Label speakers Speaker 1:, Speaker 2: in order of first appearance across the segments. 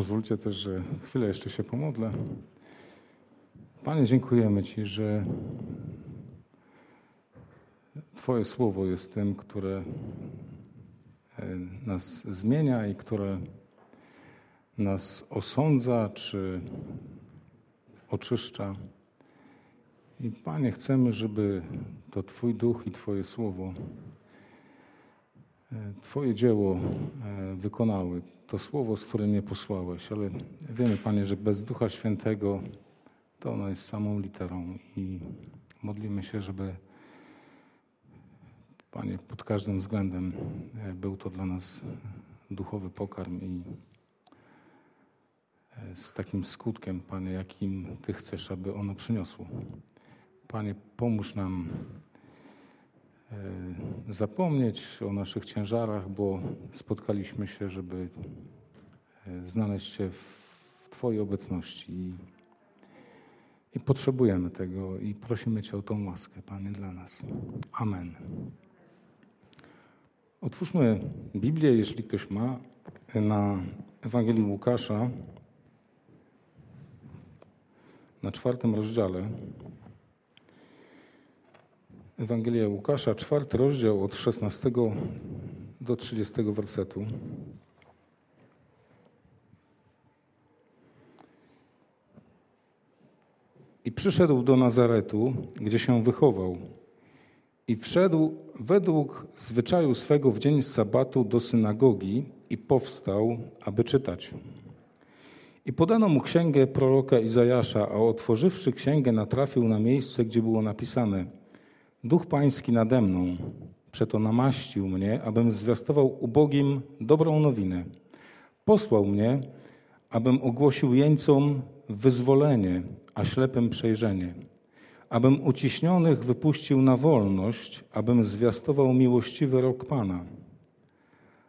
Speaker 1: Pozwólcie też, że chwilę jeszcze się pomodlę. Panie, dziękujemy Ci, że Twoje słowo jest tym, które e, nas zmienia i które nas osądza czy oczyszcza. I Panie, chcemy, żeby to Twój duch i Twoje słowo, e, Twoje dzieło e, wykonały. To słowo, z którym mnie posłałeś, ale wiemy, Panie, że bez Ducha Świętego to ono jest samą literą i modlimy się, żeby Panie, pod każdym względem e, był to dla nas duchowy pokarm i z takim skutkiem, Panie, jakim Ty chcesz, aby ono przyniosło. Panie, pomóż nam e, zapomnieć o naszych ciężarach, bo spotkaliśmy się, żeby e, znaleźć się w Twojej obecności i, i potrzebujemy tego i prosimy Cię o tą łaskę, Panie, dla nas. Amen. Otwórzmy Biblię, jeśli ktoś ma, na Ewangelii Łukasza, na czwartym rozdziale. Ewangelia Łukasza, czwarty rozdział od 16 do 30 wersetu. I przyszedł do Nazaretu, gdzie się wychował. I wszedł według zwyczaju swego w dzień sabatu do synagogi i powstał, aby czytać. I podano mu księgę proroka Izajasza, a otworzywszy księgę natrafił na miejsce, gdzie było napisane Duch Pański nade mną, przeto namaścił mnie, abym zwiastował ubogim dobrą nowinę. Posłał mnie, abym ogłosił jeńcom wyzwolenie, a ślepym przejrzenie, abym uciśnionych wypuścił na wolność, abym zwiastował miłościwy rok Pana.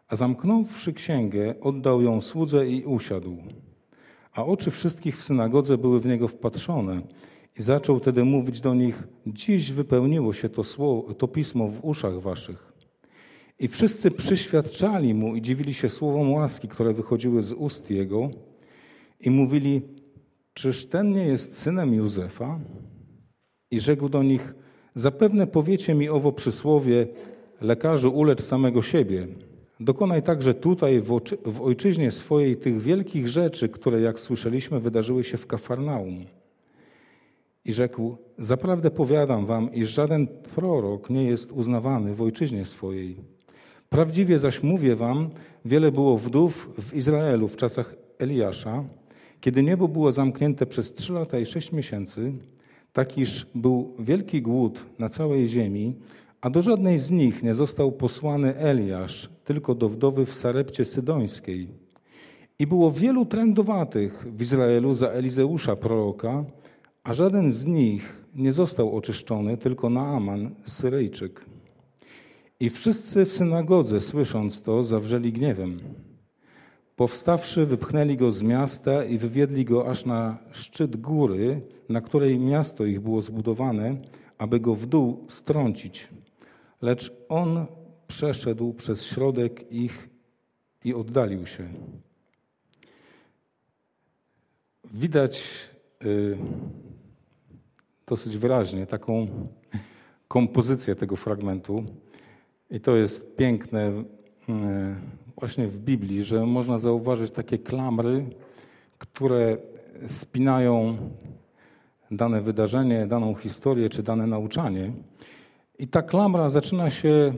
Speaker 1: A zamknąwszy księgę, oddał ją słudze i usiadł a oczy wszystkich w synagodze były w niego wpatrzone. I zaczął tedy mówić do nich: Dziś wypełniło się to, słowo, to pismo w uszach waszych. I wszyscy przyświadczali mu i dziwili się słowom łaski, które wychodziły z ust jego, i mówili: Czyż ten nie jest synem Józefa? I rzekł do nich: Zapewne powiecie mi owo przysłowie: Lekarzu, ulecz samego siebie. Dokonaj także tutaj, w, w ojczyźnie swojej, tych wielkich rzeczy, które, jak słyszeliśmy, wydarzyły się w Kafarnaum. I rzekł: Zaprawdę powiadam wam, iż żaden prorok nie jest uznawany w ojczyźnie swojej. Prawdziwie zaś mówię wam, wiele było wdów w Izraelu w czasach Eliasza, kiedy niebo było zamknięte przez trzy lata i sześć miesięcy, tak iż był wielki głód na całej ziemi, a do żadnej z nich nie został posłany Eliasz, tylko do wdowy w Sarepcie Sydońskiej. I było wielu trędowatych w Izraelu za Elizeusza proroka, a żaden z nich nie został oczyszczony, tylko Naaman, Syryjczyk. I wszyscy w synagodze, słysząc to, zawrzeli gniewem. Powstawszy, wypchnęli go z miasta i wywiedli go aż na szczyt góry, na której miasto ich było zbudowane, aby go w dół strącić. Lecz on przeszedł przez środek ich i oddalił się. Widać y, dosyć wyraźnie taką kompozycję tego fragmentu. I to jest piękne y, właśnie w Biblii, że można zauważyć takie klamry, które spinają dane wydarzenie, daną historię czy dane nauczanie. I ta klamra zaczyna się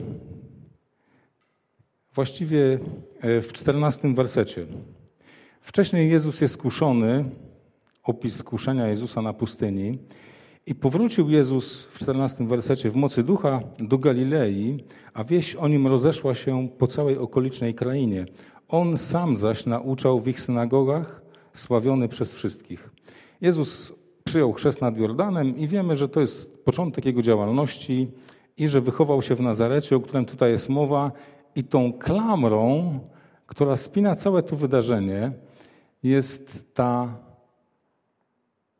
Speaker 1: właściwie e, w czternastym wersecie. Wcześniej Jezus jest skuszony, opis skuszenia Jezusa na pustyni. I powrócił Jezus w czternastym wersecie w mocy ducha do Galilei, a wieść o nim rozeszła się po całej okolicznej krainie. On sam zaś nauczał w ich synagogach, sławiony przez wszystkich. Jezus przyjął chrzest nad Jordanem i wiemy, że to jest początek jego działalności i że wychował się w Nazarecie, o którym tutaj jest mowa, i tą klamrą, która spina całe to wydarzenie, jest ta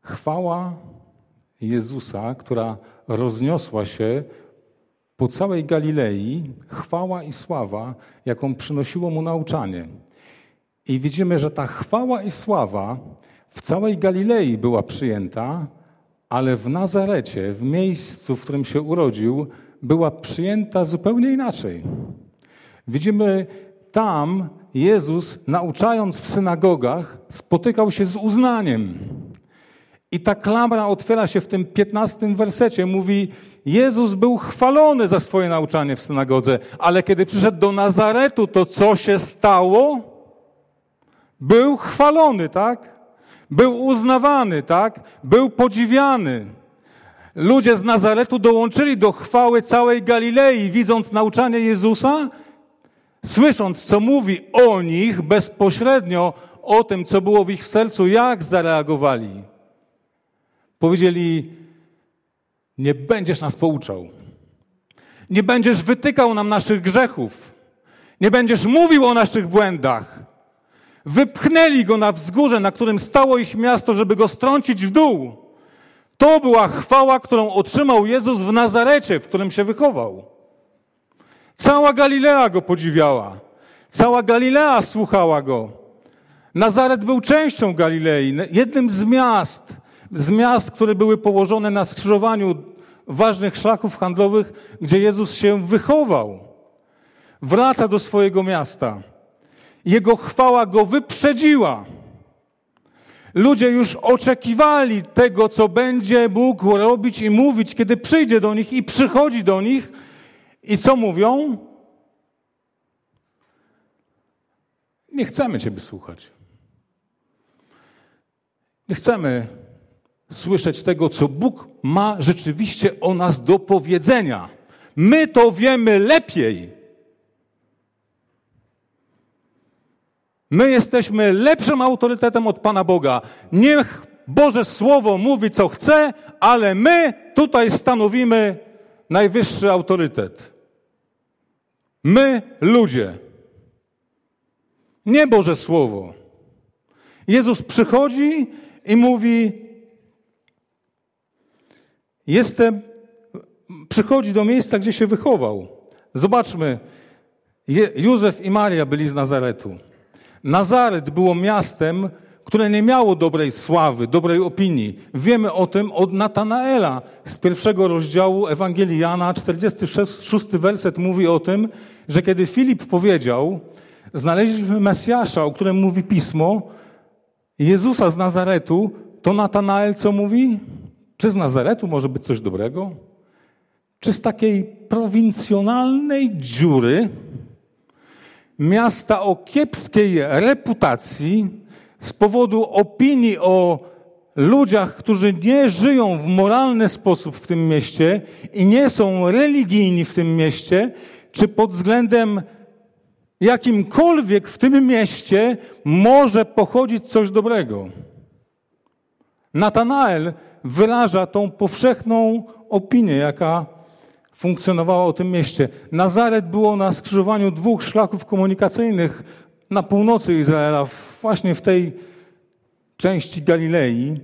Speaker 1: chwała Jezusa, która rozniosła się po całej Galilei, chwała i sława, jaką przynosiło mu nauczanie. I widzimy, że ta chwała i sława w całej Galilei była przyjęta, ale w Nazarecie, w miejscu, w którym się urodził, była przyjęta zupełnie inaczej. Widzimy tam Jezus, nauczając w synagogach, spotykał się z uznaniem. I ta klamra otwiera się w tym piętnastym wersecie. Mówi, Jezus był chwalony za swoje nauczanie w synagodze, ale kiedy przyszedł do Nazaretu, to co się stało? Był chwalony, tak? Był uznawany, tak? Był podziwiany. Ludzie z Nazaretu dołączyli do chwały całej Galilei, widząc nauczanie Jezusa, słysząc, co mówi o nich bezpośrednio, o tym, co było w ich sercu, jak zareagowali. Powiedzieli: Nie będziesz nas pouczał. Nie będziesz wytykał nam naszych grzechów. Nie będziesz mówił o naszych błędach. Wypchnęli go na wzgórze, na którym stało ich miasto, żeby go strącić w dół. To była chwała, którą otrzymał Jezus w Nazarecie, w którym się wychował. Cała Galilea go podziwiała. Cała Galilea słuchała go. Nazaret był częścią Galilei, jednym z miast, z miast, które były położone na skrzyżowaniu ważnych szlaków handlowych, gdzie Jezus się wychował. Wraca do swojego miasta. Jego chwała go wyprzedziła. Ludzie już oczekiwali tego, co będzie mógł robić i mówić, kiedy przyjdzie do nich i przychodzi do nich. I co mówią? Nie chcemy Ciebie słuchać. Nie chcemy słyszeć tego, co Bóg ma rzeczywiście o nas do powiedzenia. My to wiemy lepiej. My jesteśmy lepszym autorytetem od Pana Boga. Niech Boże Słowo mówi, co chce, ale my tutaj stanowimy najwyższy autorytet. My, ludzie. Nie Boże Słowo. Jezus przychodzi i mówi: Jestem, przychodzi do miejsca, gdzie się wychował. Zobaczmy, Józef i Maria byli z Nazaretu. Nazaret było miastem, które nie miało dobrej sławy, dobrej opinii. Wiemy o tym od Natanaela z pierwszego rozdziału Ewangelii Jana, 46 werset mówi o tym, że kiedy Filip powiedział, znaleźliśmy Mesjasza, o którym mówi Pismo, Jezusa z Nazaretu, to Natanael co mówi? Czy z Nazaretu może być coś dobrego? Czy z takiej prowincjonalnej dziury, miasta o kiepskiej reputacji, z powodu opinii o ludziach, którzy nie żyją w moralny sposób w tym mieście i nie są religijni w tym mieście, czy pod względem jakimkolwiek w tym mieście może pochodzić coś dobrego. Natanael wyraża tą powszechną opinię, jaka funkcjonowała o tym mieście. Nazaret było na skrzyżowaniu dwóch szlaków komunikacyjnych na północy Izraela, właśnie w tej części Galilei.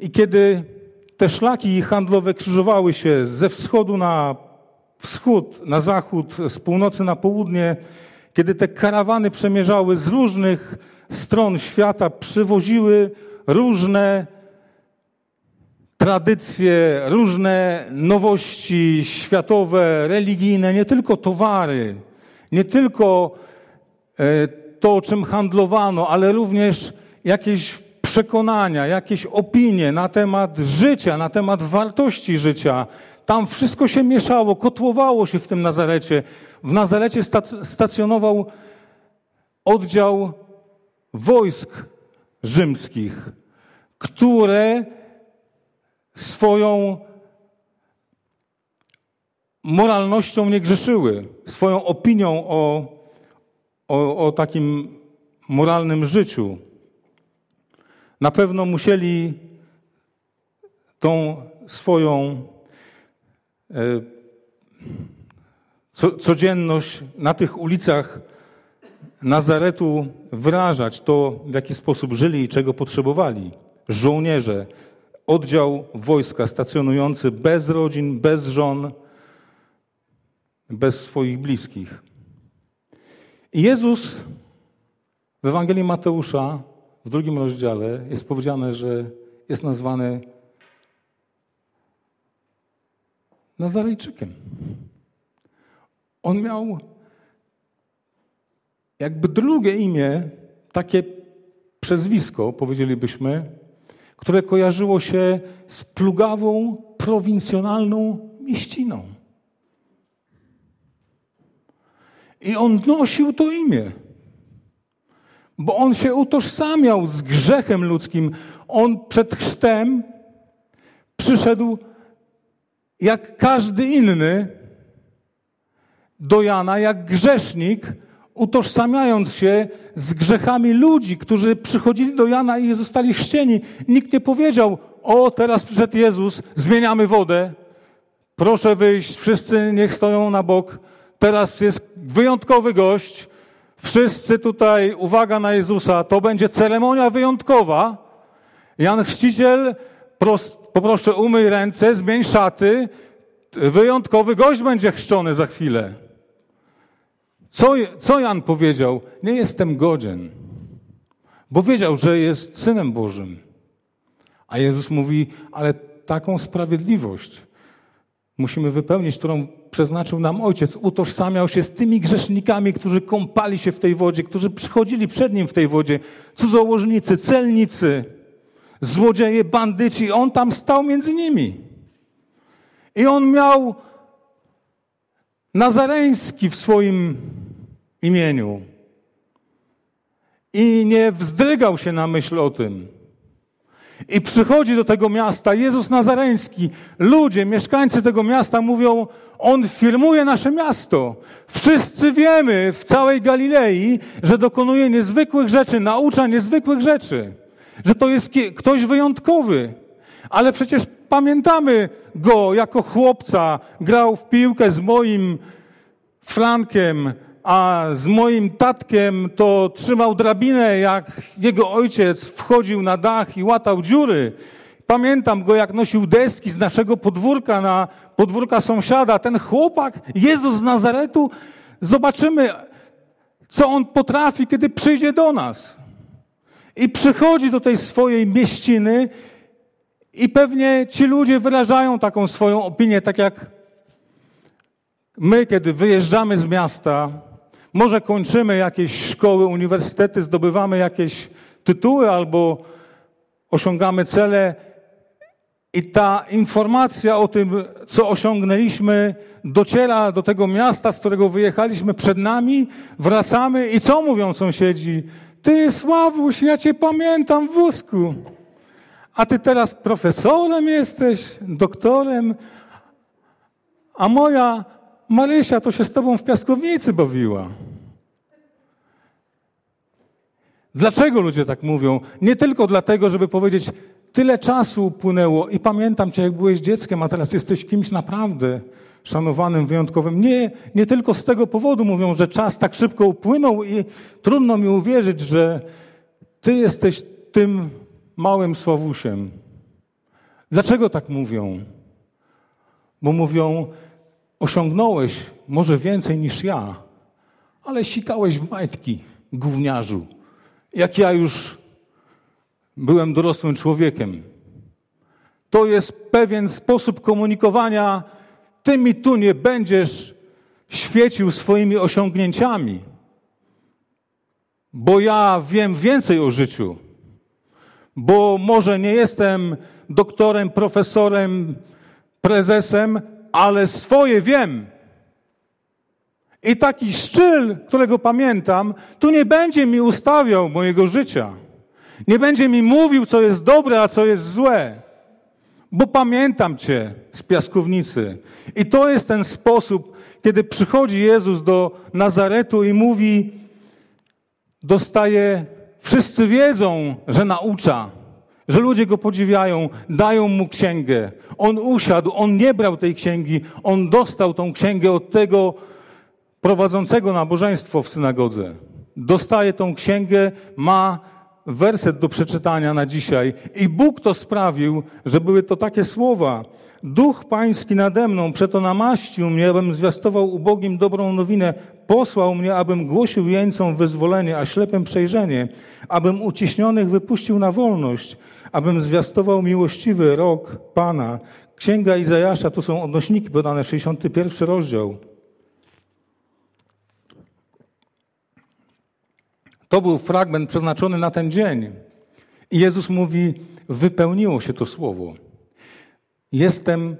Speaker 1: I kiedy te szlaki handlowe krzyżowały się ze wschodu na wschód, na zachód, z północy na południe, kiedy te karawany przemierzały z różnych stron świata, przywoziły różne tradycje, różne nowości światowe, religijne, nie tylko towary, nie tylko e, to, czym handlowano, ale również jakieś przekonania, jakieś opinie na temat życia, na temat wartości życia. Tam wszystko się mieszało, kotłowało się w tym Nazarecie. W Nazarecie stacjonował oddział wojsk rzymskich, które swoją moralnością nie grzeszyły, swoją opinią o, o, o takim moralnym życiu. Na pewno musieli tą swoją e, codzienność na tych ulicach Nazaretu wyrażać, to w jaki sposób żyli i czego potrzebowali. Żołnierze, oddział wojska stacjonujący bez rodzin, bez żon, bez swoich bliskich. I Jezus Ewangelii Mateusza w drugim rozdziale jest powiedziane, że jest nazwany Nazarejczykiem. On miał jakby drugie imię, takie przezwisko, powiedzielibyśmy, które kojarzyło się z plugawą, prowincjonalną mieściną. I on nosił to imię, bo on się utożsamiał z grzechem ludzkim. On przed chrztem przyszedł jak każdy inny do Jana, jak grzesznik, utożsamiając się z grzechami ludzi, którzy przychodzili do Jana i zostali chrzcieni. Nikt nie powiedział, o teraz przyszedł Jezus, zmieniamy wodę, proszę wyjść, wszyscy niech stoją na bok, teraz jest wyjątkowy gość, wszyscy tutaj, uwaga na Jezusa, to będzie ceremonia wyjątkowa. Jan Chrzciciel, poproszę umyj ręce, zmień szaty, wyjątkowy gość będzie chrzczony za chwilę. Co, co Jan powiedział? Nie jestem godzien, bo wiedział, że jest synem Bożym. A Jezus mówi, ale taką sprawiedliwość musimy wypełnić, którą przeznaczył nam Ojciec. Utożsamiał się z tymi grzesznikami, którzy kąpali się w tej wodzie, którzy przychodzili przed Nim w tej wodzie. Cudzołożnicy, celnicy, złodzieje, bandyci. On tam stał między nimi. I on miał Nazareński w swoim imieniu. I nie wzdrygał się na myśl o tym. I przychodzi do tego miasta Jezus Nazareński. Ludzie, mieszkańcy tego miasta mówią, on firmuje nasze miasto. Wszyscy wiemy w całej Galilei, że dokonuje niezwykłych rzeczy, naucza niezwykłych rzeczy. Że to jest ktoś wyjątkowy. Ale przecież pamiętamy go jako chłopca. Grał w piłkę z moim Frankiem, a z moim tatkiem to trzymał drabinę, jak jego ojciec wchodził na dach i łatał dziury. Pamiętam go, jak nosił deski z naszego podwórka na podwórka sąsiada. Ten chłopak, Jezus z Nazaretu, zobaczymy, co on potrafi, kiedy przyjdzie do nas. I przychodzi do tej swojej mieściny i pewnie ci ludzie wyrażają taką swoją opinię, tak jak my, kiedy wyjeżdżamy z miasta, może kończymy jakieś szkoły, uniwersytety, zdobywamy jakieś tytuły albo osiągamy cele i ta informacja o tym, co osiągnęliśmy, dociera do tego miasta, z którego wyjechaliśmy przed nami, wracamy i co mówią sąsiedzi? Ty, Sławuś, ja cię pamiętam w wózku. A ty teraz profesorem jesteś, doktorem, a moja Marysia to się z tobą w piaskownicy bawiła. Dlaczego ludzie tak mówią? Nie tylko dlatego, żeby powiedzieć, tyle czasu upłynęło i pamiętam cię, jak byłeś dzieckiem, a teraz jesteś kimś naprawdę szanowanym, wyjątkowym. Nie, nie tylko z tego powodu mówią, że czas tak szybko upłynął i trudno mi uwierzyć, że ty jesteś tym małym Sławusiem. Dlaczego tak mówią? Bo mówią, osiągnąłeś może więcej niż ja, ale sikałeś w majtki, gówniarzu. Jak ja już byłem dorosłym człowiekiem. To jest pewien sposób komunikowania. Ty mi tu nie będziesz świecił swoimi osiągnięciami, bo ja wiem więcej o życiu, bo może nie jestem doktorem, profesorem, prezesem, ale swoje wiem. I taki szczyl, którego pamiętam, tu nie będzie mi ustawiał mojego życia. Nie będzie mi mówił, co jest dobre, a co jest złe. Bo pamiętam Cię z piaskownicy. I to jest ten sposób, kiedy przychodzi Jezus do Nazaretu i mówi, dostaje, wszyscy wiedzą, że naucza że ludzie go podziwiają, dają mu księgę. On usiadł, on nie brał tej księgi, on dostał tą księgę od tego prowadzącego nabożeństwo w synagodze. Dostaje tą księgę, ma werset do przeczytania na dzisiaj. I Bóg to sprawił, że były to takie słowa. Duch Pański nade mną, przeto namaścił mnie, abym zwiastował ubogim dobrą nowinę. Posłał mnie, abym głosił jeńcom wyzwolenie, a ślepym przejrzenie, abym uciśnionych wypuścił na wolność, abym zwiastował miłościwy rok Pana. Księga Izajasza, to są odnośniki podane, 61 rozdział. To był fragment przeznaczony na ten dzień. I Jezus mówi: Wypełniło się to słowo. Jestem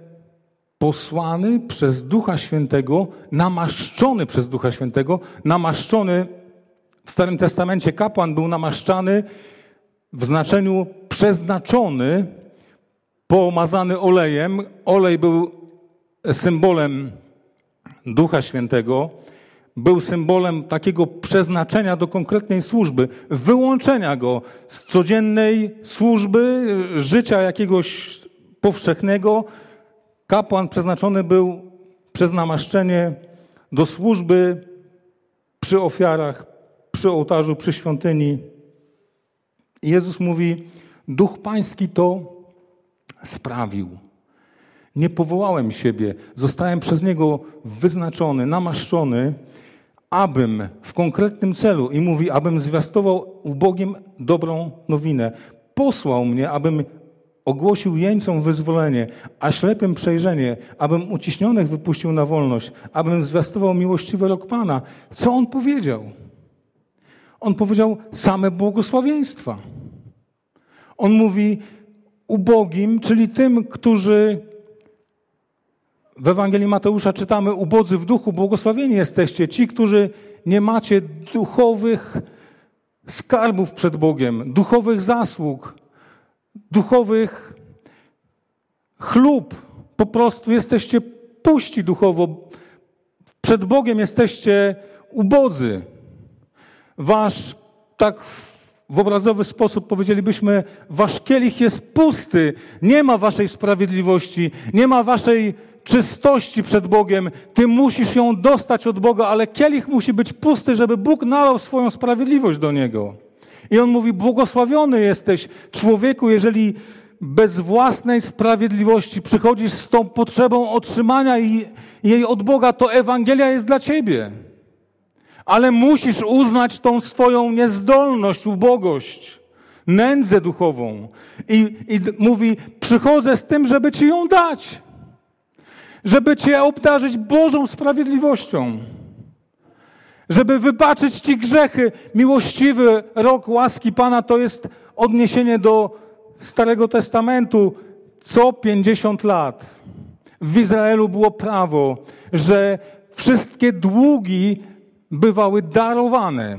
Speaker 1: posłany przez Ducha Świętego, namaszczony przez Ducha Świętego, namaszczony w Starym Testamencie kapłan był namaszczany w znaczeniu przeznaczony, pomazany olejem. Olej był symbolem Ducha Świętego był symbolem takiego przeznaczenia do konkretnej służby, wyłączenia go z codziennej służby, życia jakiegoś powszechnego. Kapłan przeznaczony był przez namaszczenie do służby przy ofiarach, przy ołtarzu, przy świątyni. Jezus mówi: Duch Pański to sprawił. Nie powołałem siebie, zostałem przez Niego wyznaczony, namaszczony abym w konkretnym celu, i mówi, abym zwiastował ubogim dobrą nowinę. Posłał mnie, abym ogłosił jeńcom wyzwolenie, a ślepym przejrzenie, abym uciśnionych wypuścił na wolność, abym zwiastował miłościwy rok Pana. Co on powiedział? On powiedział same błogosławieństwa. On mówi ubogim, czyli tym, którzy w Ewangelii Mateusza czytamy: Ubodzy w duchu, błogosławieni jesteście ci, którzy nie macie duchowych skarbów przed Bogiem, duchowych zasług, duchowych chlub. Po prostu jesteście puści duchowo. Przed Bogiem jesteście ubodzy. Wasz, tak w obrazowy sposób powiedzielibyśmy, wasz kielich jest pusty. Nie ma waszej sprawiedliwości, nie ma waszej czystości przed Bogiem. Ty musisz ją dostać od Boga, ale kielich musi być pusty, żeby Bóg nalał swoją sprawiedliwość do niego. I on mówi: Błogosławiony jesteś, człowieku, jeżeli bez własnej sprawiedliwości przychodzisz z tą potrzebą otrzymania jej od Boga, to Ewangelia jest dla ciebie. Ale musisz uznać tą swoją niezdolność, ubogość, nędzę duchową. I, I mówi: Przychodzę z tym, żeby ci ją dać żeby Cię obdarzyć Bożą sprawiedliwością, żeby wybaczyć Ci grzechy. Miłościwy rok łaski Pana to jest odniesienie do Starego Testamentu co 50 lat. W Izraelu było prawo, że wszystkie długi bywały darowane.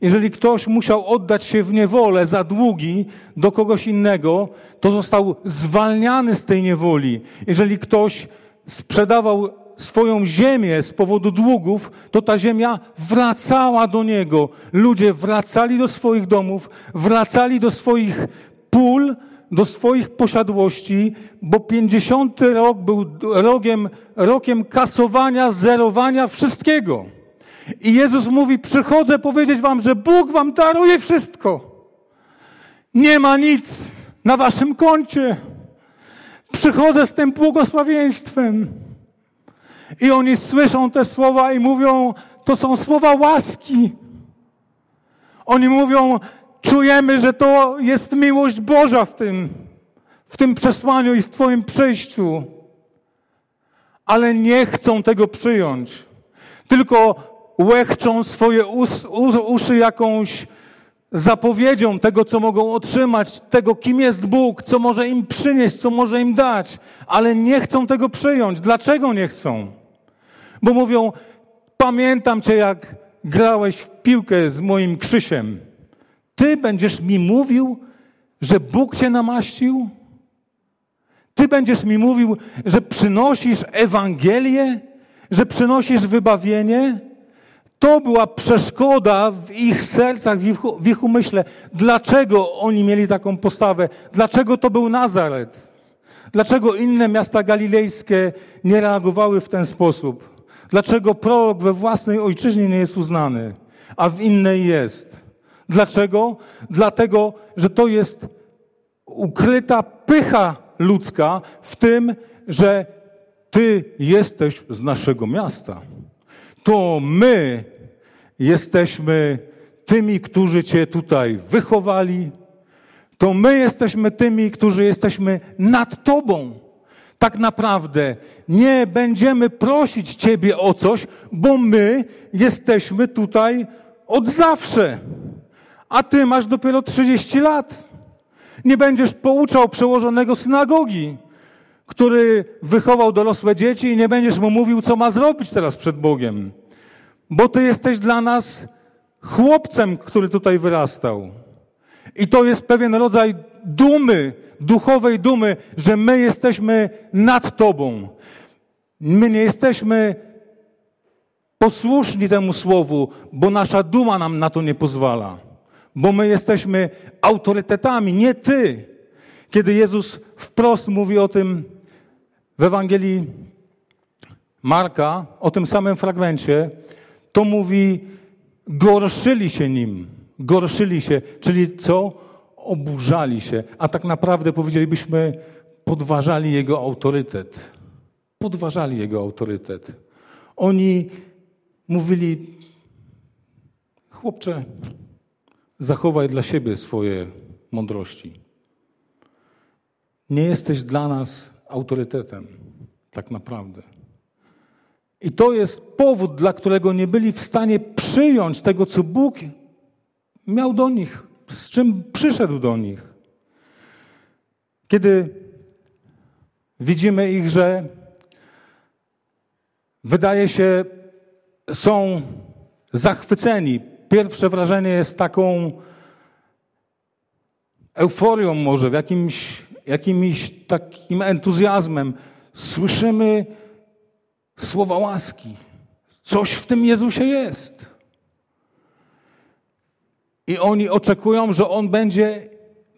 Speaker 1: Jeżeli ktoś musiał oddać się w niewolę za długi do kogoś innego, to został zwalniany z tej niewoli. Jeżeli ktoś sprzedawał swoją ziemię z powodu długów, to ta ziemia wracała do niego. Ludzie wracali do swoich domów, wracali do swoich pól, do swoich posiadłości, bo pięćdziesiąty rok był rokiem, rokiem kasowania, zerowania wszystkiego. I Jezus mówi: Przychodzę powiedzieć Wam, że Bóg Wam daruje wszystko. Nie ma nic na Waszym koncie. Przychodzę z tym błogosławieństwem. I oni słyszą te słowa i mówią, to są słowa łaski. Oni mówią, czujemy, że to jest miłość Boża w tym, w tym przesłaniu i w Twoim przyjściu. Ale nie chcą tego przyjąć. Tylko łechczą swoje us, us, uszy jakąś zapowiedzią tego, co mogą otrzymać, tego, kim jest Bóg, co może im przynieść, co może im dać, ale nie chcą tego przyjąć. Dlaczego nie chcą? Bo mówią, pamiętam cię, jak grałeś w piłkę z moim Krzysiem. Ty będziesz mi mówił, że Bóg cię namaścił? Ty będziesz mi mówił, że przynosisz Ewangelię, że przynosisz wybawienie? To była przeszkoda w ich sercach, w ich, w ich umyśle. Dlaczego oni mieli taką postawę? Dlaczego to był Nazaret? Dlaczego inne miasta galilejskie nie reagowały w ten sposób? Dlaczego prorok we własnej ojczyźnie nie jest uznany, a w innej jest? Dlaczego? Dlatego, że to jest ukryta pycha ludzka w tym, że Ty jesteś z naszego miasta. To my jesteśmy tymi, którzy Cię tutaj wychowali. To my jesteśmy tymi, którzy jesteśmy nad Tobą. Tak naprawdę nie będziemy prosić Ciebie o coś, bo my jesteśmy tutaj od zawsze. A Ty masz dopiero 30 lat. Nie będziesz pouczał przełożonego synagogi, który wychował dorosłe dzieci i nie będziesz mu mówił, co ma zrobić teraz przed Bogiem. Bo Ty jesteś dla nas chłopcem, który tutaj wyrastał. I to jest pewien rodzaj dumy, duchowej dumy, że my jesteśmy nad Tobą. My nie jesteśmy posłuszni temu słowu, bo nasza duma nam na to nie pozwala. Bo my jesteśmy autorytetami, nie Ty. Kiedy Jezus wprost mówi o tym w Ewangelii Marka, o tym samym fragmencie, to mówi, gorszyli się nim. Gorszyli się, czyli co? Oburzali się, a tak naprawdę powiedzielibyśmy, podważali jego autorytet. Podważali jego autorytet. Oni mówili, chłopcze, zachowaj dla siebie swoje mądrości. Nie jesteś dla nas autorytetem, tak naprawdę. I to jest powód, dla którego nie byli w stanie przyjąć tego, co Bóg miał do nich, z czym przyszedł do nich. Kiedy widzimy ich, że wydaje się, są zachwyceni. Pierwsze wrażenie jest taką euforią może, w jakimś, jakimś takim entuzjazmem. Słyszymy słowa łaski. Coś w tym Jezusie jest. I oni oczekują, że On będzie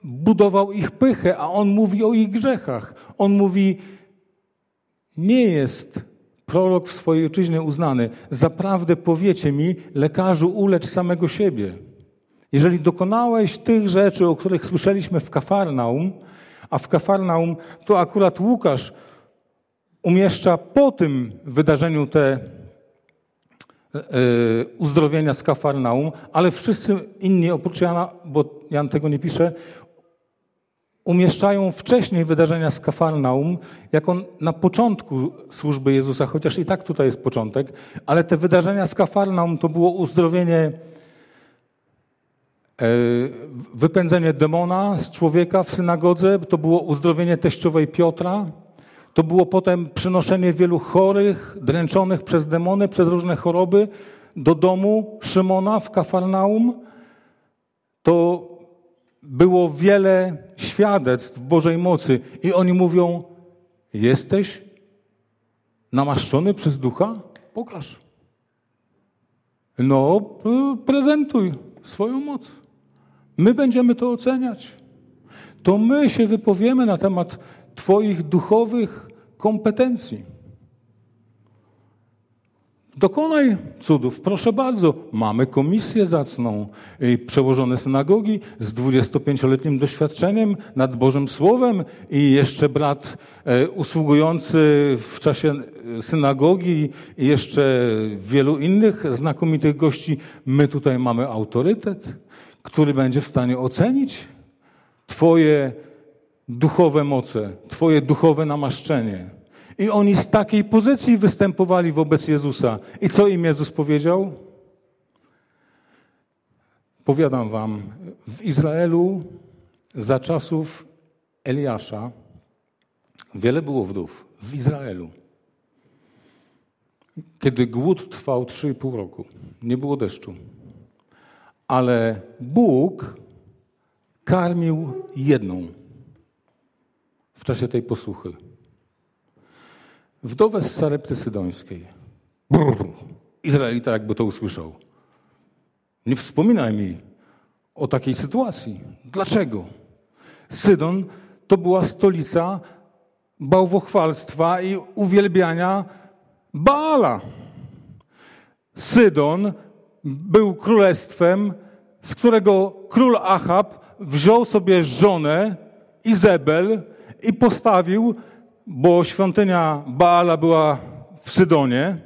Speaker 1: budował ich pychę, a On mówi o ich grzechach. On mówi, nie jest prorok w swojej ojczyźnie uznany. Zaprawdę powiecie mi, lekarzu, ulecz samego siebie. Jeżeli dokonałeś tych rzeczy, o których słyszeliśmy w Kafarnaum, a w Kafarnaum to akurat Łukasz umieszcza po tym wydarzeniu te e, uzdrowienia z Kafarnaum, ale wszyscy inni oprócz Jana, bo Jan tego nie pisze, umieszczają wcześniej wydarzenia z Kafarnaum jako na początku służby Jezusa, chociaż i tak tutaj jest początek, ale te wydarzenia z Kafarnaum to było uzdrowienie, e, wypędzenie demona z człowieka w synagodze, to było uzdrowienie teściowej Piotra, to było potem przynoszenie wielu chorych, dręczonych przez demony, przez różne choroby do domu Szymona w Kafarnaum. To było wiele świadectw Bożej mocy i oni mówią: Jesteś namaszczony przez ducha? Pokaż. No, prezentuj swoją moc. My będziemy to oceniać. To my się wypowiemy na temat Twoich duchowych kompetencji. Dokonaj cudów, proszę bardzo. Mamy komisję zacną, przełożone synagogi z 25-letnim doświadczeniem nad Bożym Słowem i jeszcze brat e, usługujący w czasie synagogi i jeszcze wielu innych znakomitych gości. My tutaj mamy autorytet, który będzie w stanie ocenić Twoje duchowe moce, Twoje duchowe namaszczenie. I oni z takiej pozycji występowali wobec Jezusa. I co im Jezus powiedział? Powiadam wam, w Izraelu za czasów Eliasza wiele było wdów. W Izraelu. Kiedy głód trwał 3,5 roku, nie było deszczu. Ale Bóg karmił jedną w czasie tej posłuchy. Wdowę z Sarepty Sydońskiej. Brrr. Izraelita jakby to usłyszał. Nie wspominaj mi o takiej sytuacji. Dlaczego? Sydon to była stolica bałwochwalstwa i uwielbiania Baala. Sydon był królestwem z którego król Achab wziął sobie żonę Izebel i postawił, bo świątynia Baala była w Sydonie,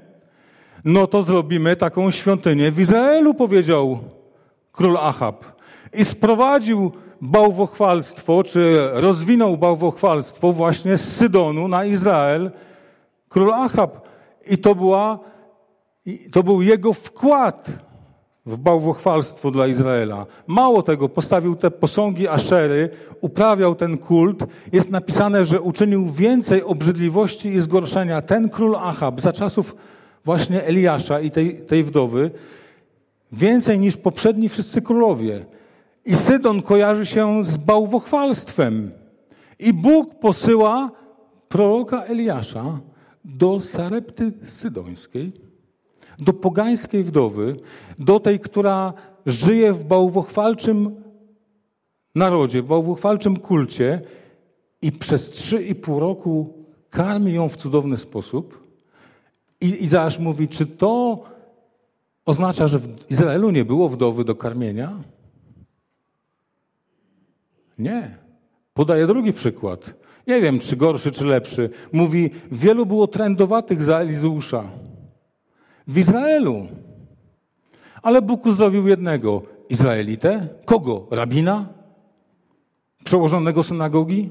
Speaker 1: no to zrobimy taką świątynię w Izraelu, powiedział król Achab. I sprowadził bałwochwalstwo, czy rozwinął bałwochwalstwo właśnie z Sydonu na Izrael król Achab. I to, była, to był jego wkład w bałwochwalstwo dla Izraela. Mało tego, postawił te posągi Aszery, uprawiał ten kult. Jest napisane, że uczynił więcej obrzydliwości i zgorszenia ten król Achab za czasów właśnie Eliasza i tej, tej wdowy, więcej niż poprzedni wszyscy królowie. I Sydon kojarzy się z bałwochwalstwem. I Bóg posyła proroka Eliasza do Sarepty Sydońskiej, do pogańskiej wdowy, do tej, która żyje w bałwochwalczym narodzie, w bałwochwalczym kulcie i przez trzy i pół roku karmi ją w cudowny sposób. I Izajasz mówi, czy to oznacza, że w Izraelu nie było wdowy do karmienia? Nie. Podaję drugi przykład. Nie wiem, czy gorszy, czy lepszy. Mówi, wielu było trędowatych za Elizeusza. W Izraelu. Ale Bóg uzdrowił jednego. Izraelitę? Kogo? Rabina? Przełożonego synagogi?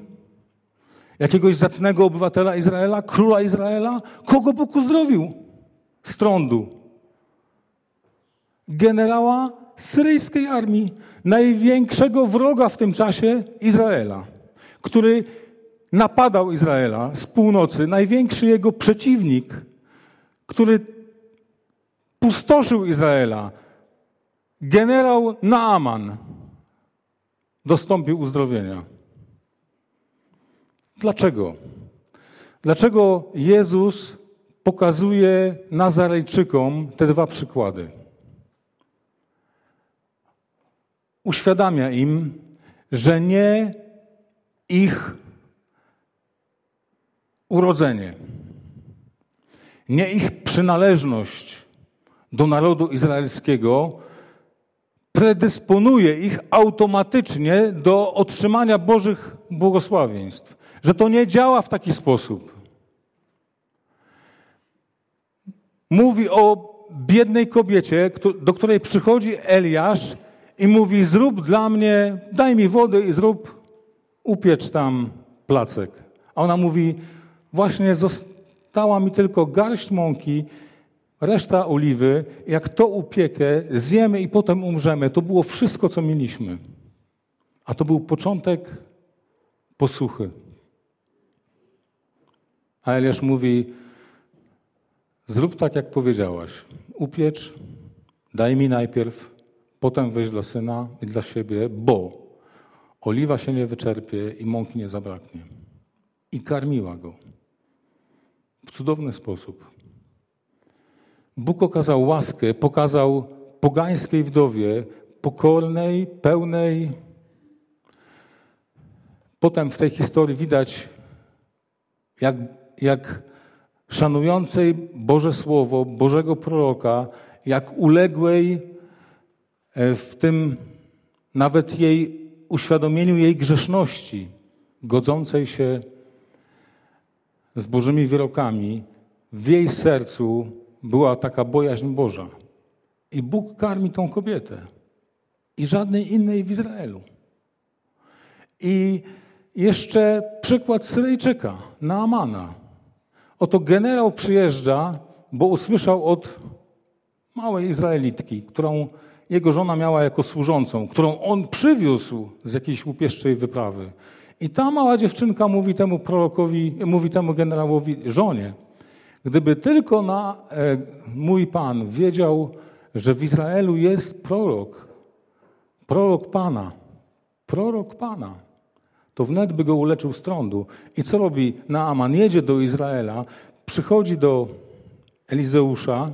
Speaker 1: Jakiegoś zacnego obywatela Izraela? Króla Izraela? Kogo Bóg uzdrowił? Z trądu. Generała syryjskiej armii, największego wroga w tym czasie Izraela, który napadał Izraela z północy, największy jego przeciwnik, który pustoszył Izraela, generał Naaman, dostąpił uzdrowienia. Dlaczego? Dlaczego Jezus pokazuje Nazarejczykom te dwa przykłady? Uświadamia im, że nie ich urodzenie, nie ich przynależność do narodu izraelskiego predysponuje ich automatycznie do otrzymania Bożych błogosławieństw. Że to nie działa w taki sposób. Mówi o biednej kobiecie, do której przychodzi Eliasz i mówi: Zrób dla mnie, daj mi wody i zrób, upiecz tam placek. A ona mówi: Właśnie została mi tylko garść mąki, reszta oliwy. Jak to upiekę, zjemy i potem umrzemy. To było wszystko, co mieliśmy. A to był początek posłuchy. A Eliasz mówi, zrób tak, jak powiedziałaś. Upiecz, daj mi najpierw, potem weź dla syna i dla siebie, bo oliwa się nie wyczerpie i mąki nie zabraknie. I karmiła go w cudowny sposób. Bóg okazał łaskę, pokazał pogańskiej wdowie, pokornej, pełnej. Potem w tej historii widać, jak, jak szanującej Boże Słowo, Bożego proroka, jak uległej e, w tym nawet jej uświadomieniu jej grzeszności, godzącej się z Bożymi wyrokami, w jej sercu była taka bojaźń Boża. I Bóg karmi tą kobietę. I żadnej innej w Izraelu. I jeszcze przykład Syryjczyka, Naamana. Oto generał przyjeżdża, bo usłyszał od małej Izraelitki, którą jego żona miała jako służącą, którą on przywiózł z jakiejś łupieszczej wyprawy. I ta mała dziewczynka mówi temu prorokowi, mówi temu generałowi, żonie, gdyby tylko na e, mój Pan wiedział, że w Izraelu jest prorok, prorok Pana, prorok Pana, to wnet by go uleczył z trądu. I co robi Naaman? Jedzie do Izraela, przychodzi do Elizeusza,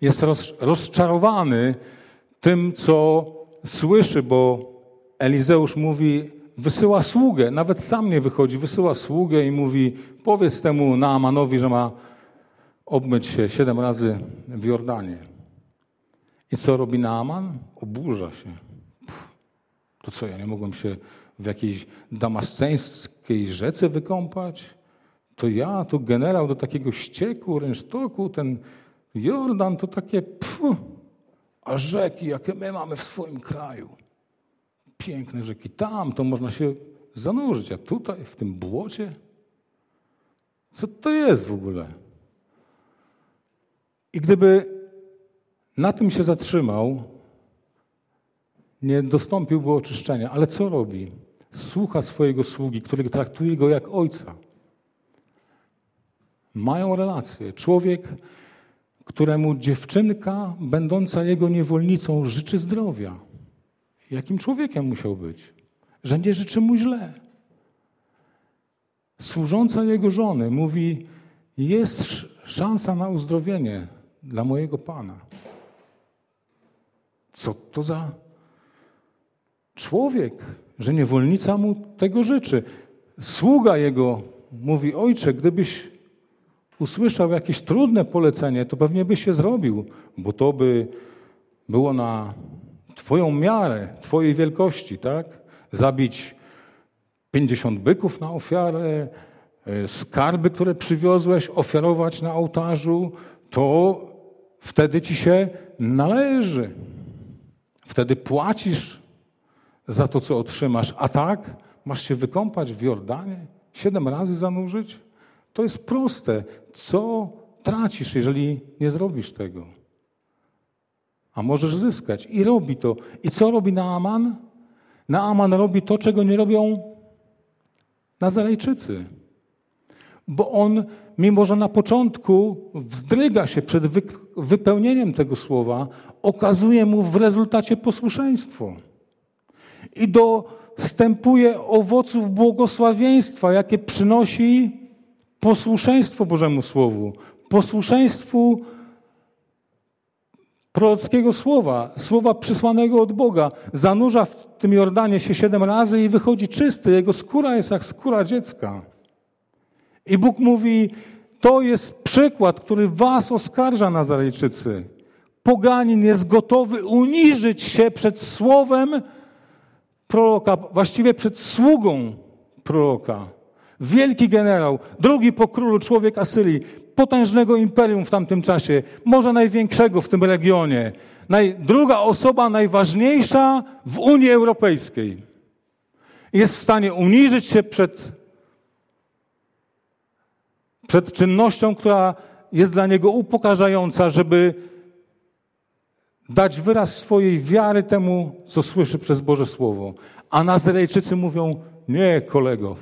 Speaker 1: jest rozczarowany tym, co słyszy, bo Elizeusz mówi, wysyła sługę, nawet sam nie wychodzi, wysyła sługę i mówi: Powiedz temu Naamanowi, że ma obmyć się siedem razy w Jordanie. I co robi Naaman? Oburza się. Pff, to co, ja nie mogłem się w jakiejś damasceńskiej rzece wykąpać? To ja, to generał do takiego ścieku, rynsztoku, ten Jordan to takie pff, a rzeki, jakie my mamy w swoim kraju. Piękne rzeki. Tam to można się zanurzyć, a tutaj, w tym błocie? Co to jest w ogóle? I gdyby na tym się zatrzymał, nie dostąpiłby oczyszczenia. Ale co robi? Słucha swojego sługi, który traktuje go jak ojca. Mają relację. Człowiek, któremu dziewczynka, będąca jego niewolnicą, życzy zdrowia. Jakim człowiekiem musiał być? Że nie życzy mu źle. Służąca jego żony mówi: Jest szansa na uzdrowienie dla mojego pana. Co to za człowiek, że niewolnica mu tego życzy? Sługa jego mówi: Ojcze, gdybyś usłyszał jakieś trudne polecenie, to pewnie byś się zrobił, bo to by było na Twoją miarę, Twojej wielkości, tak? Zabić 50 byków na ofiarę, e, skarby, które przywiozłeś, ofiarować na ołtarzu, to wtedy ci się należy. Wtedy płacisz za to, co otrzymasz. A tak masz się wykąpać w Jordanie, siedem razy zanurzyć? To jest proste. Co tracisz, jeżeli nie zrobisz tego? A możesz zyskać. I robi to. I co robi Naaman? Naaman robi to, czego nie robią Nazarejczycy. Bo on, mimo że na początku wzdryga się przed wypełnieniem tego słowa, okazuje mu w rezultacie posłuszeństwo. I dostępuje owoców błogosławieństwa, jakie przynosi posłuszeństwo Bożemu Słowu, posłuszeństwu prorockiego słowa, słowa przysłanego od Boga. Zanurza w tym Jordanie się siedem razy i wychodzi czysty. Jego skóra jest jak skóra dziecka. I Bóg mówi, to jest przykład, który was oskarża, Nazarejczycy. Poganin jest gotowy uniżyć się przed słowem proroka, właściwie przed sługą proroka. Wielki generał, drugi po królu człowiek Asyrii, potężnego imperium w tamtym czasie, może największego w tym regionie. Naj, druga osoba najważniejsza w Unii Europejskiej. Jest w stanie uniżyć się przed, przed czynnością, która jest dla niego upokarzająca, żeby dać wyraz swojej wiary temu, co słyszy przez Boże Słowo. A Nazarejczycy mówią, nie kolego,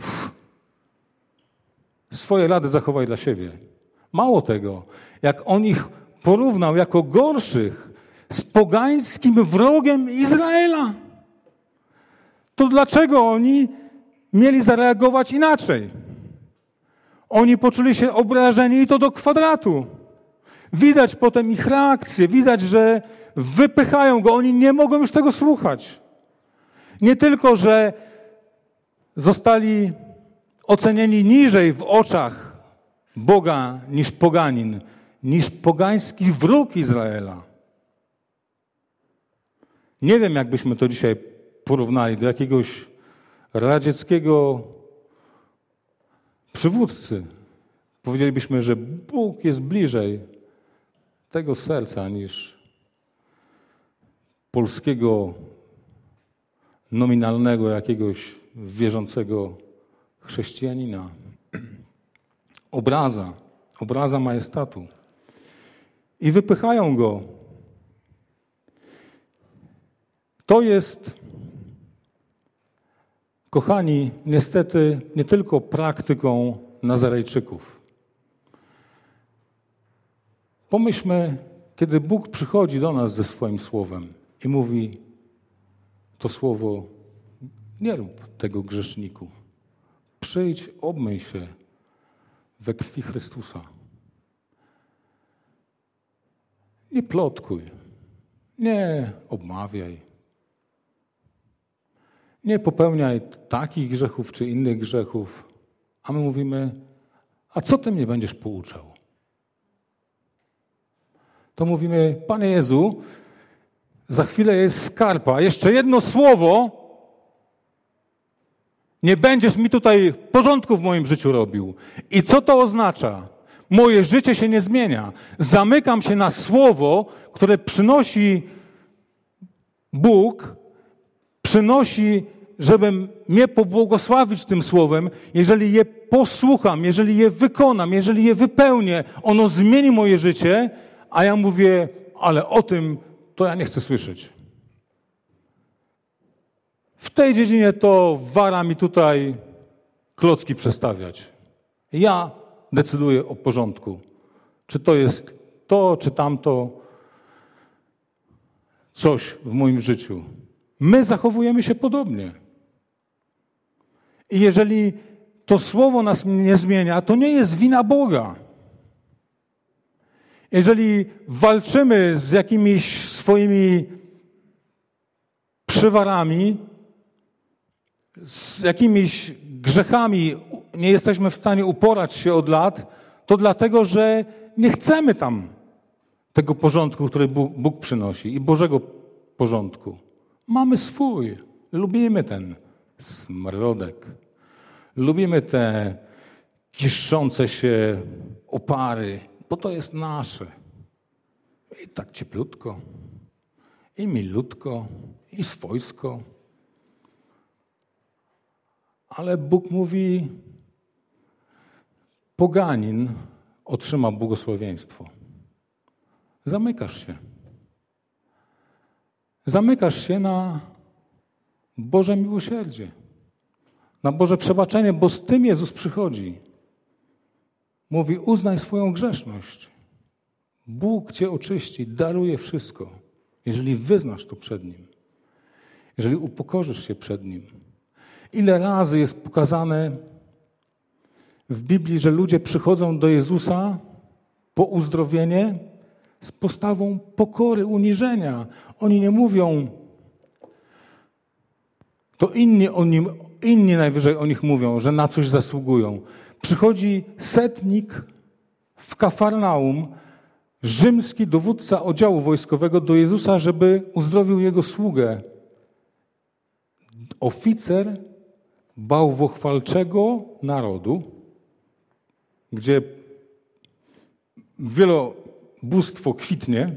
Speaker 1: swoje rady zachowaj dla siebie. Mało tego, jak on ich porównał jako gorszych z pogańskim wrogiem Izraela, to dlaczego oni mieli zareagować inaczej? Oni poczuli się obrażeni i to do kwadratu. Widać potem ich reakcję, widać, że wypychają go, oni nie mogą już tego słuchać. Nie tylko, że zostali ocenieni niżej w oczach Boga niż poganin, niż pogański wróg Izraela. Nie wiem, jakbyśmy to dzisiaj porównali do jakiegoś radzieckiego przywódcy. Powiedzielibyśmy, że Bóg jest bliżej tego serca niż polskiego nominalnego jakiegoś wierzącego chrześcijanina. Obraza, obraza majestatu. I wypychają go. To jest, kochani, niestety nie tylko praktyką Nazarejczyków. Pomyślmy, kiedy Bóg przychodzi do nas ze swoim słowem i mówi: To słowo nie rób tego grzeszniku. Przyjdź, obmyj się we krwi Chrystusa. Nie plotkuj, nie obmawiaj. Nie popełniaj takich grzechów czy innych grzechów. A my mówimy, a co ty mnie będziesz pouczał? To mówimy, Panie Jezu,
Speaker 2: Za chwilę jest skarpa. Jeszcze jedno słowo. Nie będziesz mi tutaj porządku w moim życiu robił. I co to oznacza? Moje życie się nie zmienia. Zamykam się na słowo, które przynosi Bóg, przynosi, żebym mnie pobłogosławić tym słowem. Jeżeli je posłucham, jeżeli je wykonam, jeżeli je wypełnię, ono zmieni moje życie, a ja mówię, ale o tym to ja nie chcę słyszeć. W tej dziedzinie to wara mi tutaj klocki przestawiać. Ja decyduję o porządku. Czy to jest to, czy tamto, coś w moim życiu. My zachowujemy się podobnie. I jeżeli to słowo nas nie zmienia, to nie jest wina Boga. Jeżeli walczymy z jakimiś swoimi przywarami, z jakimiś grzechami nie jesteśmy w stanie uporać się od lat, to dlatego, że nie chcemy tam tego porządku, który Bóg, przynosi i Bożego porządku. Mamy swój. Lubimy ten smrodek. Lubimy te kiszące się opary, bo to jest nasze. I tak cieplutko, i milutko, i swojsko. Ale Bóg mówi, poganin otrzyma błogosławieństwo. Zamykasz się. Zamykasz się na Boże miłosierdzie, na Boże przebaczenie, bo z tym Jezus przychodzi. Mówi: uznaj swoją grzeszność. Bóg cię oczyści, daruje wszystko, jeżeli wyznasz to przed Nim, jeżeli upokorzysz się przed Nim. Ile razy jest pokazane w Biblii, że ludzie przychodzą do Jezusa po uzdrowienie z postawą pokory, uniżenia. Oni nie mówią, to inni, o nim, inni najwyżej o nich mówią, że na coś zasługują. Przychodzi setnik w Kafarnaum, rzymski dowódca oddziału wojskowego do Jezusa, żeby uzdrowił jego sługę. Oficer bałwochwalczego narodu, gdzie wielobóstwo kwitnie,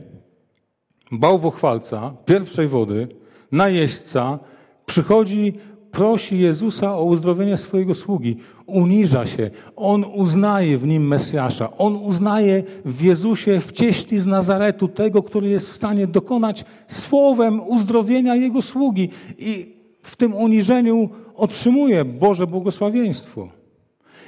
Speaker 2: bałwochwalca pierwszej wody, najeźdźca, przychodzi, prosi Jezusa o uzdrowienie swojego sługi, uniża się, on uznaje w nim Mesjasza, on uznaje w Jezusie w cieśli z Nazaretu tego, który jest w stanie dokonać słowem uzdrowienia jego sługi. I w tym uniżeniu otrzymuje Boże błogosławieństwo.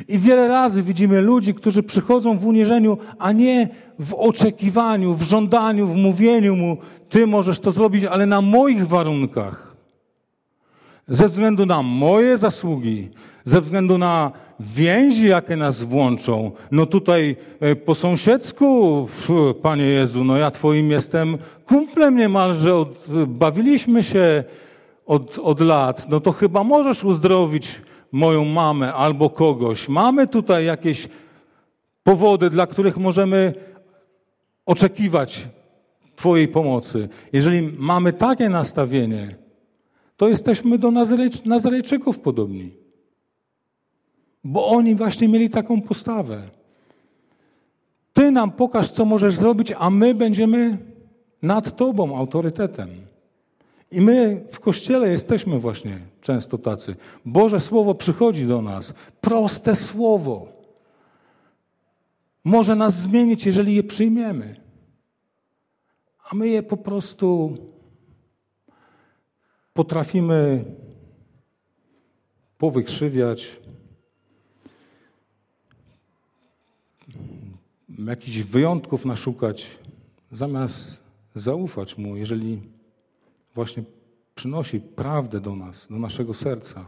Speaker 2: I wiele razy widzimy ludzi, którzy przychodzą w uniżeniu, a nie w oczekiwaniu, w żądaniu, w mówieniu mu, ty możesz to zrobić, ale na moich warunkach. Ze względu na moje zasługi, ze względu na więzi, jakie nas włączą. No tutaj e, po sąsiedzku, Panie Jezu, no ja Twoim jestem kumplem niemalże, od, bawiliśmy się od, od lat, no to chyba możesz uzdrowić moją mamę albo kogoś. Mamy tutaj jakieś powody, dla których możemy oczekiwać Twojej pomocy. Jeżeli mamy takie nastawienie, to jesteśmy do Nazarejczyków podobni. Bo oni właśnie mieli taką postawę. Ty nam pokaż, co możesz zrobić, a my będziemy nad Tobą autorytetem. I my w kościele jesteśmy właśnie często tacy. Boże Słowo przychodzi do nas. Proste Słowo. Może nas zmienić, jeżeli je przyjmiemy. A my je po prostu potrafimy powykrzywiać, jakichś wyjątków naszukać, zamiast zaufać Mu, jeżeli właśnie przynosi prawdę do nas, do naszego serca.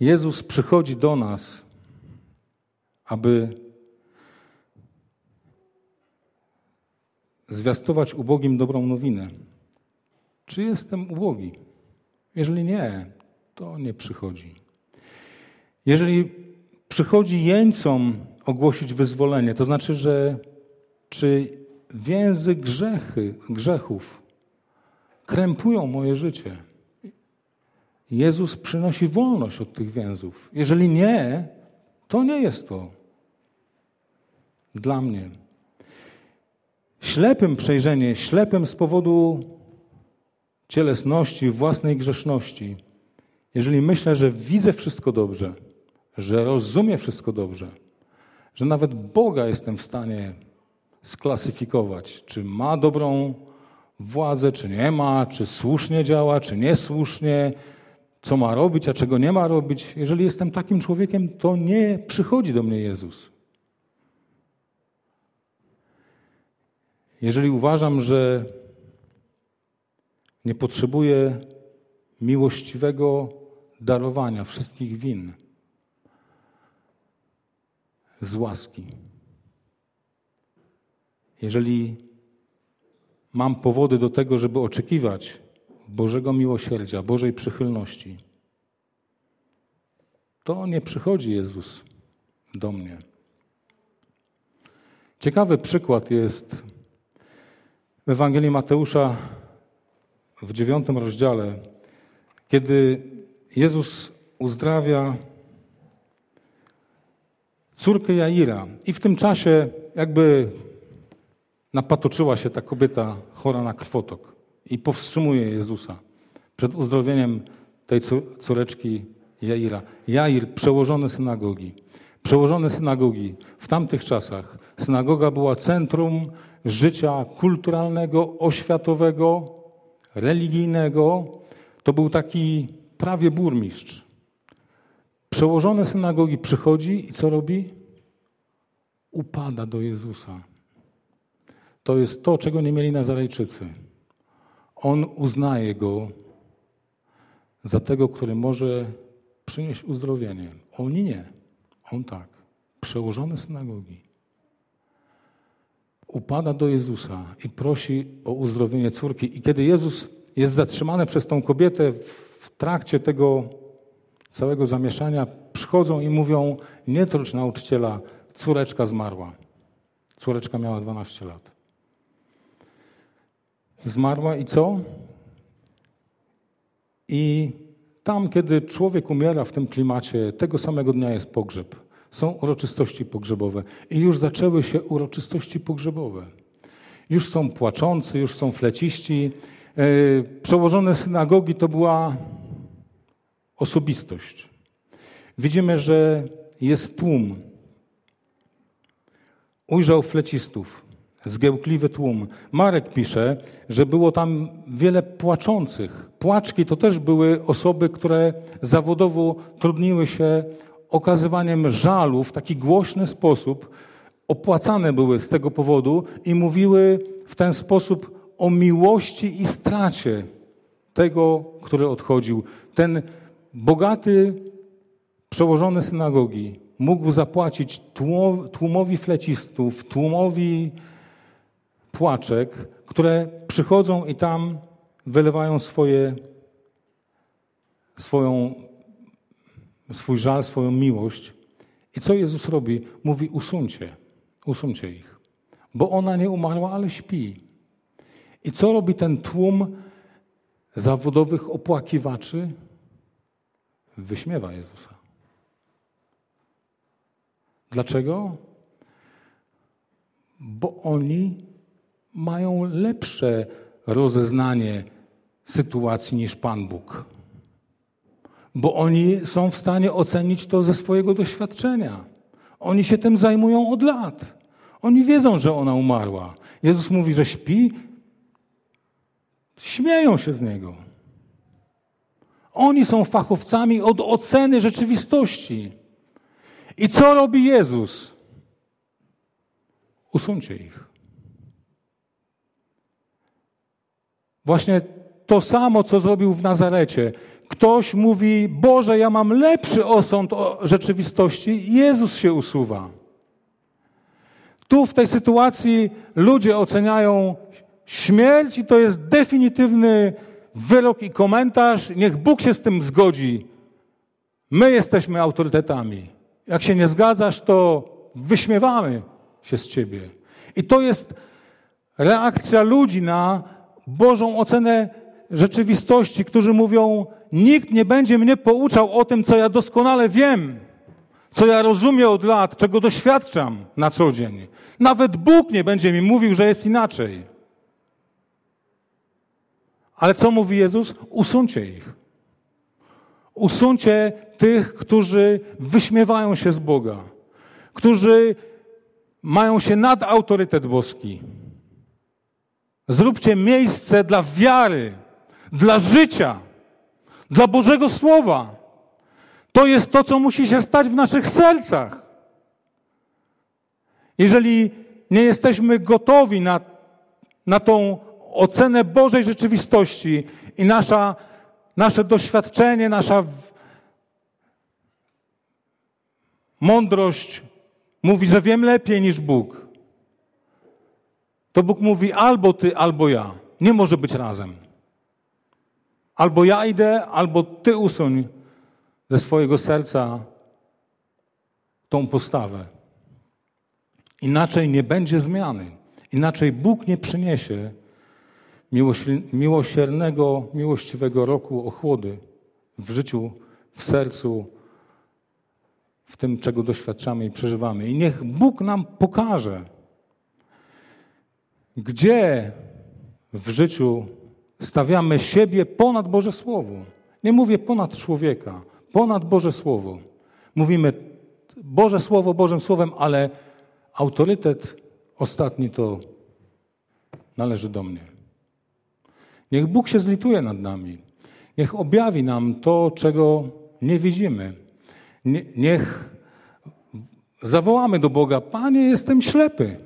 Speaker 2: Jezus przychodzi do nas, aby zwiastować ubogim dobrą nowinę. Czy jestem ubogi? Jeżeli nie, to nie przychodzi. Jeżeli przychodzi jeńcom ogłosić wyzwolenie, to znaczy, że czy więzy grzechy, grzechów krępują moje życie. Jezus przynosi wolność od tych więzów. Jeżeli nie, to nie jest to dla mnie. Ślepym przejrzenie, ślepym z powodu cielesności, własnej grzeszności. Jeżeli myślę, że widzę wszystko dobrze, że rozumiem wszystko dobrze, że nawet Boga jestem w stanie sklasyfikować, czy ma dobrą władzę, czy nie ma, czy słusznie działa, czy niesłusznie, co ma robić, a czego nie ma robić. Jeżeli jestem takim człowiekiem, to nie przychodzi do mnie Jezus. Jeżeli uważam, że nie potrzebuję miłościwego darowania wszystkich win z łaski, jeżeli mam powody do tego, żeby oczekiwać Bożego miłosierdzia, Bożej przychylności, to nie przychodzi Jezus do mnie. Ciekawy przykład jest w Ewangelii Mateusza w dziewiątym rozdziale, kiedy Jezus uzdrawia córkę Jaira i w tym czasie jakby napatoczyła się ta kobieta chora na krwotok i powstrzymuje Jezusa przed uzdrowieniem tej córeczki Jaira. Jair, przełożony synagogi. Przełożony synagogi. W tamtych czasach synagoga była centrum życia kulturalnego, oświatowego, religijnego. To był taki prawie burmistrz. Przełożony synagogi przychodzi i co robi? Upada do Jezusa. To jest to, czego nie mieli Nazarejczycy. On uznaje go za tego, który może przynieść uzdrowienie. Oni nie. On tak. Przełożony synagogi. Upada do Jezusa i prosi o uzdrowienie córki. I kiedy Jezus jest zatrzymany przez tą kobietę w trakcie tego całego zamieszania, przychodzą i mówią: Nie trocz nauczyciela, córeczka zmarła. Córeczka miała 12 lat. Zmarła i co? I tam, kiedy człowiek umiera w tym klimacie, tego samego dnia jest pogrzeb. Są uroczystości pogrzebowe. I już zaczęły się uroczystości pogrzebowe. Już są płaczący, już są fleciści. E, przełożone synagogi to była osobistość. Widzimy, że jest tłum. Ujrzał flecistów zgiełkliwy tłum. Marek pisze, że było tam wiele płaczących. Płaczki to też były osoby, które zawodowo trudniły się okazywaniem żalu w taki głośny sposób, opłacane były z tego powodu i mówiły w ten sposób o miłości i stracie tego, który odchodził. Ten bogaty przełożony synagogi mógł zapłacić tłumowi flecistów, tłumowi płaczek, które przychodzą i tam wylewają swoje, swoją, swój żal, swoją miłość. I co Jezus robi? Mówi: usuńcie, usuńcie ich, bo ona nie umarła, ale śpi. I co robi ten tłum zawodowych opłakiwaczy? Wyśmiewa Jezusa. Dlaczego? Bo oni mają lepsze rozeznanie sytuacji niż Pan Bóg. Bo oni są w stanie ocenić to ze swojego doświadczenia. Oni się tym zajmują od lat. Oni wiedzą, że ona umarła. Jezus mówi, że śpi. Śmieją się z niego. Oni są fachowcami od oceny rzeczywistości. I co robi Jezus? Usuńcie ich. Właśnie to samo, co zrobił w Nazarecie. Ktoś mówi, Boże, ja mam lepszy osąd o rzeczywistości. Jezus się usuwa. Tu w tej sytuacji ludzie oceniają śmierć i to jest definitywny wyrok i komentarz. Niech Bóg się z tym zgodzi. My jesteśmy autorytetami. Jak się nie zgadzasz, to wyśmiewamy się z ciebie. I to jest reakcja ludzi na Bożą ocenę rzeczywistości, którzy mówią: Nikt nie będzie mnie pouczał o tym, co ja doskonale wiem, co ja rozumiem od lat, czego doświadczam na co dzień. Nawet Bóg nie będzie mi mówił, że jest inaczej. Ale co mówi Jezus? Usuńcie ich. Usuńcie tych, którzy wyśmiewają się z Boga, którzy mają się nad autorytet boski. Zróbcie miejsce dla wiary, dla życia, dla Bożego Słowa. To jest to, co musi się stać w naszych sercach. Jeżeli nie jesteśmy gotowi na, na tą ocenę Bożej rzeczywistości i nasza, nasze doświadczenie, nasza mądrość mówi, że wiem lepiej niż Bóg, to Bóg mówi albo ty, albo ja. Nie może być razem. Albo ja idę, albo ty usuń ze swojego serca tą postawę. Inaczej nie będzie zmiany. Inaczej Bóg nie przyniesie miłosiernego, miłościwego roku ochłody w życiu, w sercu, w tym, czego doświadczamy i przeżywamy. I niech Bóg nam pokaże, gdzie w życiu stawiamy siebie ponad Boże Słowo. Nie mówię ponad człowieka, ponad Boże Słowo. Mówimy Boże Słowo Bożym Słowem, ale autorytet ostatni to należy do mnie. Niech Bóg się zlituje nad nami. Niech objawi nam to, czego nie widzimy. Niech zawołamy do Boga: Panie, jestem ślepy.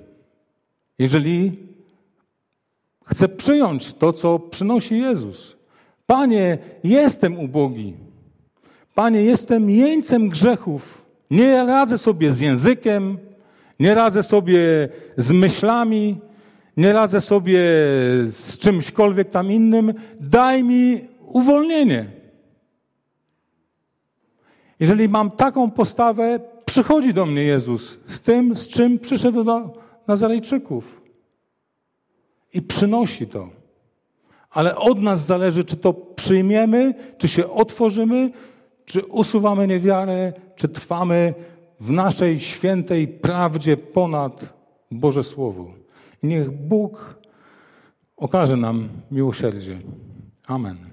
Speaker 2: Jeżeli chcę przyjąć to, co przynosi Jezus. Panie, jestem ubogi. Panie, jestem jeńcem grzechów. Nie radzę sobie z językiem, nie radzę sobie z myślami, nie radzę sobie z czymśkolwiek tam innym. Daj mi uwolnienie. Jeżeli mam taką postawę, przychodzi do mnie Jezus z tym, z czym przyszedł do Nazarejczyków. I przynosi to. Ale od nas zależy, czy to przyjmiemy, czy się otworzymy, czy usuwamy niewiarę, czy trwamy w naszej świętej prawdzie ponad Boże Słowo. Niech Bóg okaże nam miłosierdzie. Amen.